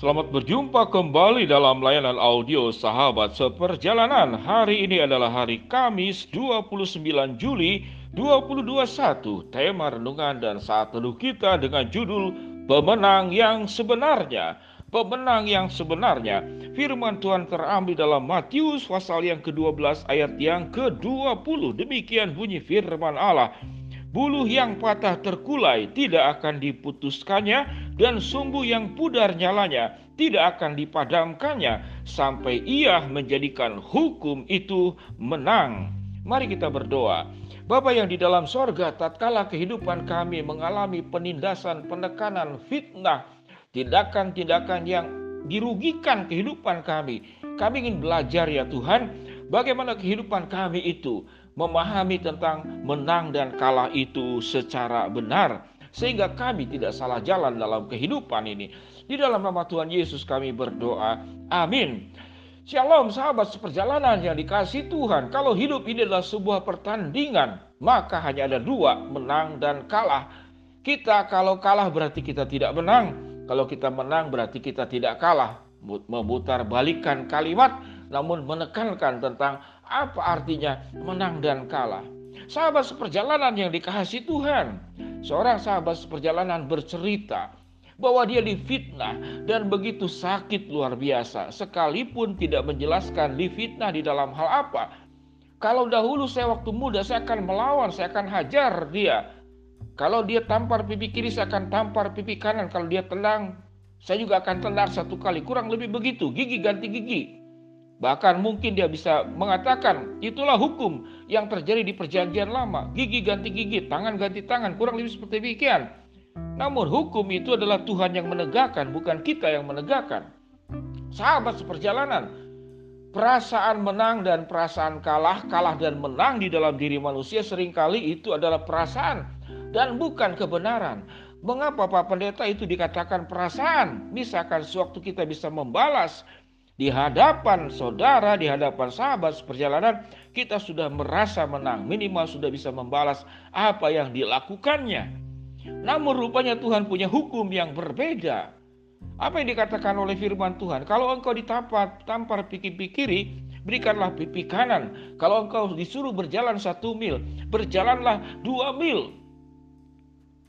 Selamat berjumpa kembali dalam layanan audio Sahabat Seperjalanan. Hari ini adalah hari Kamis 29 Juli 2021. Tema renungan dan saat teduh kita dengan judul Pemenang yang sebenarnya. Pemenang yang sebenarnya. Firman Tuhan terambil dalam Matius pasal yang ke-12 ayat yang ke-20. Demikian bunyi firman Allah. Buluh yang patah terkulai tidak akan diputuskannya dan sumbu yang pudar nyalanya tidak akan dipadamkannya sampai ia menjadikan hukum itu menang. Mari kita berdoa. Bapa yang di dalam sorga, tatkala kehidupan kami mengalami penindasan, penekanan, fitnah, tindakan-tindakan yang dirugikan kehidupan kami. Kami ingin belajar ya Tuhan, bagaimana kehidupan kami itu memahami tentang menang dan kalah itu secara benar sehingga kami tidak salah jalan dalam kehidupan ini. Di dalam nama Tuhan Yesus kami berdoa. Amin. Shalom sahabat seperjalanan yang dikasih Tuhan. Kalau hidup ini adalah sebuah pertandingan, maka hanya ada dua, menang dan kalah. Kita kalau kalah berarti kita tidak menang. Kalau kita menang berarti kita tidak kalah. Memutar balikan kalimat namun menekankan tentang apa artinya menang dan kalah. Sahabat seperjalanan yang dikasih Tuhan, seorang sahabat seperjalanan bercerita bahwa dia difitnah dan begitu sakit luar biasa, sekalipun tidak menjelaskan difitnah di dalam hal apa. Kalau dahulu saya waktu muda saya akan melawan, saya akan hajar dia. Kalau dia tampar pipi kiri, saya akan tampar pipi kanan. Kalau dia tenang, saya juga akan tendang satu kali. Kurang lebih begitu, gigi ganti gigi. Bahkan mungkin dia bisa mengatakan itulah hukum yang terjadi di perjanjian lama. Gigi ganti gigi, tangan ganti tangan, kurang lebih seperti demikian. Namun hukum itu adalah Tuhan yang menegakkan, bukan kita yang menegakkan. Sahabat seperjalanan, perasaan menang dan perasaan kalah, kalah dan menang di dalam diri manusia sering kali itu adalah perasaan dan bukan kebenaran. Mengapa Pak Pendeta itu dikatakan perasaan? Misalkan sewaktu kita bisa membalas di hadapan saudara, di hadapan sahabat seperjalanan, kita sudah merasa menang. Minimal sudah bisa membalas apa yang dilakukannya. Namun rupanya Tuhan punya hukum yang berbeda. Apa yang dikatakan oleh firman Tuhan? Kalau engkau ditampar, tampar pipi kiri, berikanlah pipi kanan. Kalau engkau disuruh berjalan satu mil, berjalanlah dua mil.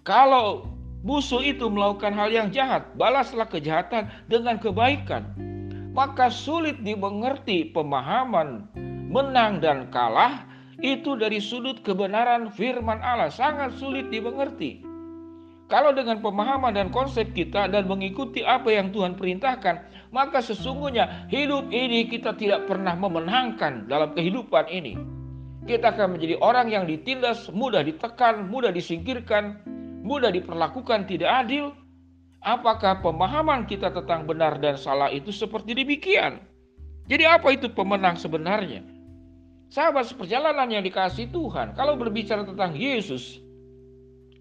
Kalau musuh itu melakukan hal yang jahat, balaslah kejahatan dengan kebaikan maka sulit dimengerti pemahaman menang dan kalah itu dari sudut kebenaran firman Allah sangat sulit dimengerti. Kalau dengan pemahaman dan konsep kita dan mengikuti apa yang Tuhan perintahkan, maka sesungguhnya hidup ini kita tidak pernah memenangkan dalam kehidupan ini. Kita akan menjadi orang yang ditindas, mudah ditekan, mudah disingkirkan, mudah diperlakukan tidak adil, Apakah pemahaman kita tentang benar dan salah itu seperti demikian? Jadi apa itu pemenang sebenarnya? Sahabat seperjalanan yang dikasih Tuhan, kalau berbicara tentang Yesus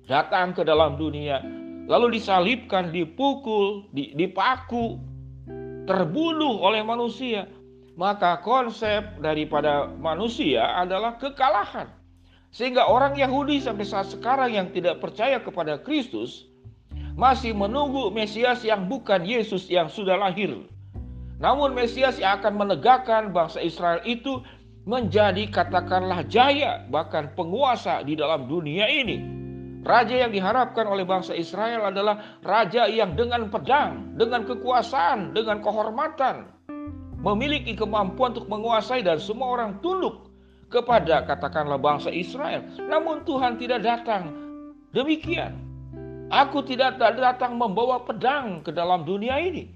datang ke dalam dunia, lalu disalibkan, dipukul, dipaku, terbunuh oleh manusia, maka konsep daripada manusia adalah kekalahan. Sehingga orang Yahudi sampai saat sekarang yang tidak percaya kepada Kristus masih menunggu Mesias yang bukan Yesus yang sudah lahir. Namun Mesias yang akan menegakkan bangsa Israel itu menjadi katakanlah jaya bahkan penguasa di dalam dunia ini. Raja yang diharapkan oleh bangsa Israel adalah raja yang dengan pedang, dengan kekuasaan, dengan kehormatan, memiliki kemampuan untuk menguasai dan semua orang tunduk kepada katakanlah bangsa Israel. Namun Tuhan tidak datang demikian. Aku tidak datang membawa pedang ke dalam dunia ini.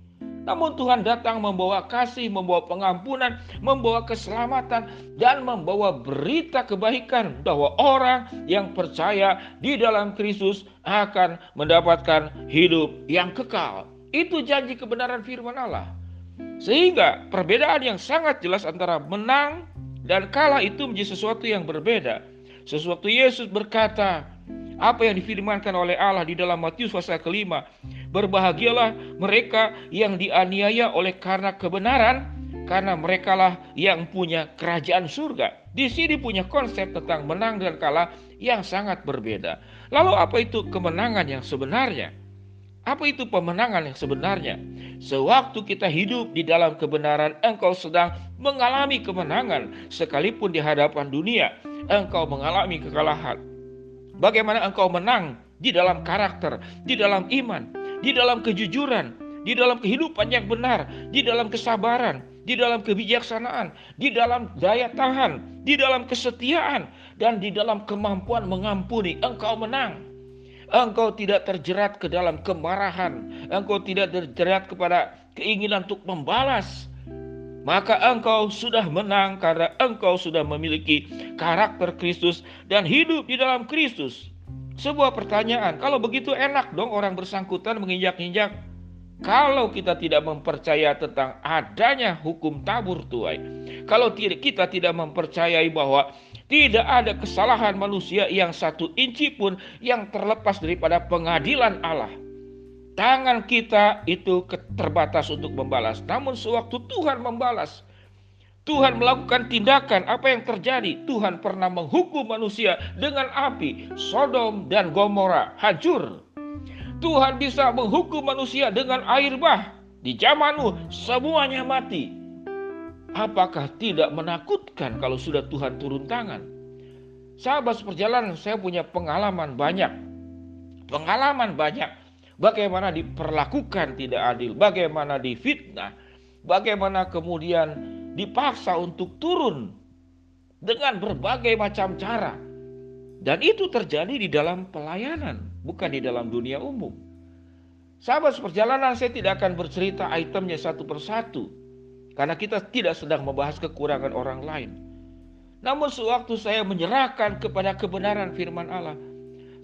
Namun Tuhan datang membawa kasih, membawa pengampunan, membawa keselamatan, dan membawa berita kebaikan bahwa orang yang percaya di dalam Kristus akan mendapatkan hidup yang kekal. Itu janji kebenaran firman Allah. Sehingga perbedaan yang sangat jelas antara menang dan kalah itu menjadi sesuatu yang berbeda. Sesuatu Yesus berkata, apa yang difirmankan oleh Allah di dalam Matius pasal kelima. Berbahagialah mereka yang dianiaya oleh karena kebenaran, karena merekalah yang punya kerajaan surga. Di sini punya konsep tentang menang dan kalah yang sangat berbeda. Lalu apa itu kemenangan yang sebenarnya? Apa itu pemenangan yang sebenarnya? Sewaktu kita hidup di dalam kebenaran, engkau sedang mengalami kemenangan. Sekalipun di hadapan dunia, engkau mengalami kekalahan. Bagaimana engkau menang di dalam karakter, di dalam iman, di dalam kejujuran, di dalam kehidupan yang benar, di dalam kesabaran, di dalam kebijaksanaan, di dalam daya tahan, di dalam kesetiaan, dan di dalam kemampuan mengampuni. Engkau menang. Engkau tidak terjerat ke dalam kemarahan. Engkau tidak terjerat kepada keinginan untuk membalas. Maka engkau sudah menang karena engkau sudah memiliki karakter Kristus dan hidup di dalam Kristus. Sebuah pertanyaan, kalau begitu enak dong orang bersangkutan menginjak-injak. Kalau kita tidak mempercaya tentang adanya hukum tabur tuai, kalau kita tidak mempercayai bahwa tidak ada kesalahan manusia yang satu inci pun yang terlepas daripada pengadilan Allah. Tangan kita itu terbatas untuk membalas. Namun sewaktu Tuhan membalas, Tuhan melakukan tindakan apa yang terjadi. Tuhan pernah menghukum manusia dengan api. Sodom dan Gomora hancur. Tuhan bisa menghukum manusia dengan air bah. Di zamanmu semuanya mati. Apakah tidak menakutkan kalau sudah Tuhan turun tangan? Sahabat seperjalanan, saya punya pengalaman banyak. Pengalaman banyak. Bagaimana diperlakukan tidak adil, bagaimana difitnah, bagaimana kemudian dipaksa untuk turun dengan berbagai macam cara. Dan itu terjadi di dalam pelayanan, bukan di dalam dunia umum. Sahabat seperjalanan, saya tidak akan bercerita itemnya satu persatu karena kita tidak sedang membahas kekurangan orang lain. Namun sewaktu saya menyerahkan kepada kebenaran firman Allah,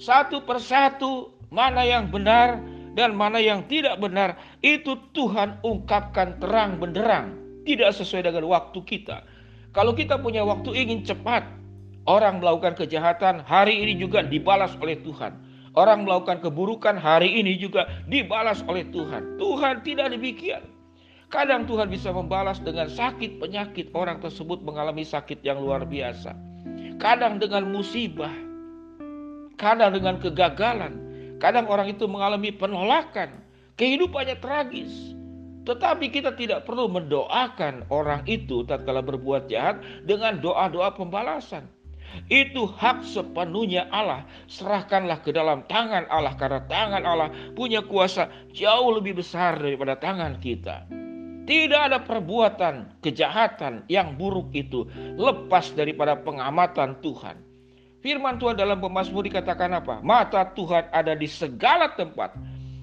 satu persatu mana yang benar dan mana yang tidak benar, itu Tuhan ungkapkan terang benderang, tidak sesuai dengan waktu kita. Kalau kita punya waktu ingin cepat, orang melakukan kejahatan hari ini juga dibalas oleh Tuhan. Orang melakukan keburukan hari ini juga dibalas oleh Tuhan. Tuhan tidak demikian. Kadang Tuhan bisa membalas dengan sakit penyakit orang tersebut mengalami sakit yang luar biasa. Kadang dengan musibah. Kadang dengan kegagalan. Kadang orang itu mengalami penolakan. Kehidupannya tragis. Tetapi kita tidak perlu mendoakan orang itu tatkala berbuat jahat dengan doa-doa pembalasan. Itu hak sepenuhnya Allah. Serahkanlah ke dalam tangan Allah karena tangan Allah punya kuasa jauh lebih besar daripada tangan kita. Tidak ada perbuatan kejahatan yang buruk itu lepas daripada pengamatan Tuhan. Firman Tuhan dalam Pemasmur dikatakan apa? Mata Tuhan ada di segala tempat,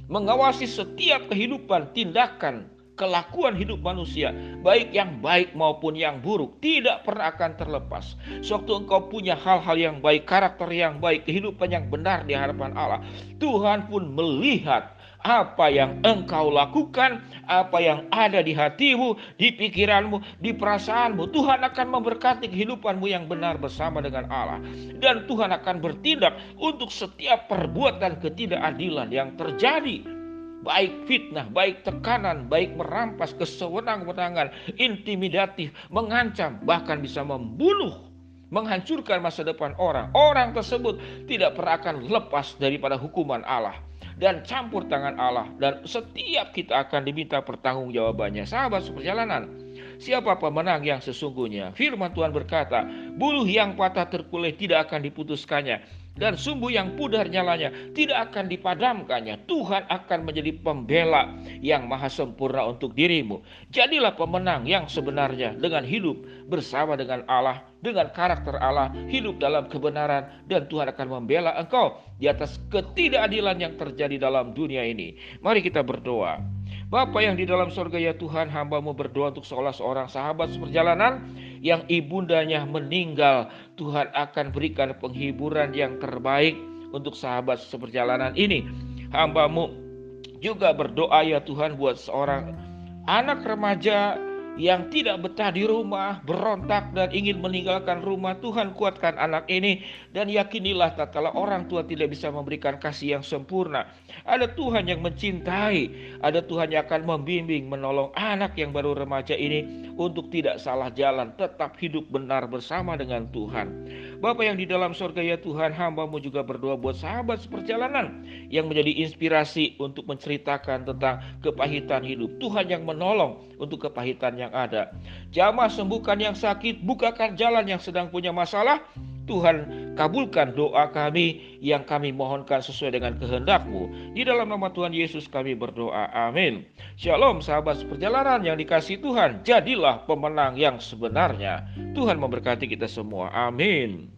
mengawasi setiap kehidupan, tindakan, kelakuan hidup manusia, baik yang baik maupun yang buruk, tidak pernah akan terlepas. Sewaktu engkau punya hal-hal yang baik, karakter yang baik, kehidupan yang benar di hadapan Allah, Tuhan pun melihat apa yang engkau lakukan, apa yang ada di hatimu, di pikiranmu, di perasaanmu. Tuhan akan memberkati kehidupanmu yang benar bersama dengan Allah. Dan Tuhan akan bertindak untuk setiap perbuatan ketidakadilan yang terjadi. Baik fitnah, baik tekanan, baik merampas kesewenang-wenangan, intimidatif, mengancam, bahkan bisa membunuh menghancurkan masa depan orang. Orang tersebut tidak pernah akan lepas daripada hukuman Allah dan campur tangan Allah dan setiap kita akan diminta pertanggungjawabannya. Sahabat seperjalanan, siapa pemenang yang sesungguhnya? Firman Tuhan berkata, buluh yang patah terkulai tidak akan diputuskannya dan sumbu yang pudar nyalanya tidak akan dipadamkannya. Tuhan akan menjadi pembela yang maha sempurna untuk dirimu. Jadilah pemenang yang sebenarnya dengan hidup bersama dengan Allah, dengan karakter Allah, hidup dalam kebenaran dan Tuhan akan membela engkau di atas ketidakadilan yang terjadi dalam dunia ini. Mari kita berdoa. Bapa yang di dalam sorga ya Tuhan hambamu berdoa untuk seolah seorang sahabat seperjalanan yang ibundanya meninggal. Tuhan akan berikan penghiburan yang terbaik untuk sahabat seperjalanan ini. Hambamu juga berdoa ya Tuhan buat seorang anak remaja yang tidak betah di rumah, berontak dan ingin meninggalkan rumah, Tuhan kuatkan anak ini dan yakinilah tatkala orang tua tidak bisa memberikan kasih yang sempurna. Ada Tuhan yang mencintai, ada Tuhan yang akan membimbing, menolong anak yang baru remaja ini untuk tidak salah jalan, tetap hidup benar bersama dengan Tuhan. Bapak yang di dalam surga ya Tuhan, hambamu juga berdoa buat sahabat seperjalanan yang menjadi inspirasi untuk menceritakan tentang kepahitan hidup. Tuhan yang menolong untuk kepahitan yang ada. Jamah sembuhkan yang sakit, bukakan jalan yang sedang punya masalah. Tuhan kabulkan doa kami yang kami mohonkan sesuai dengan kehendak-Mu. Di dalam nama Tuhan Yesus kami berdoa. Amin. Shalom sahabat seperjalanan yang dikasih Tuhan. Jadilah pemenang yang sebenarnya. Tuhan memberkati kita semua. Amin.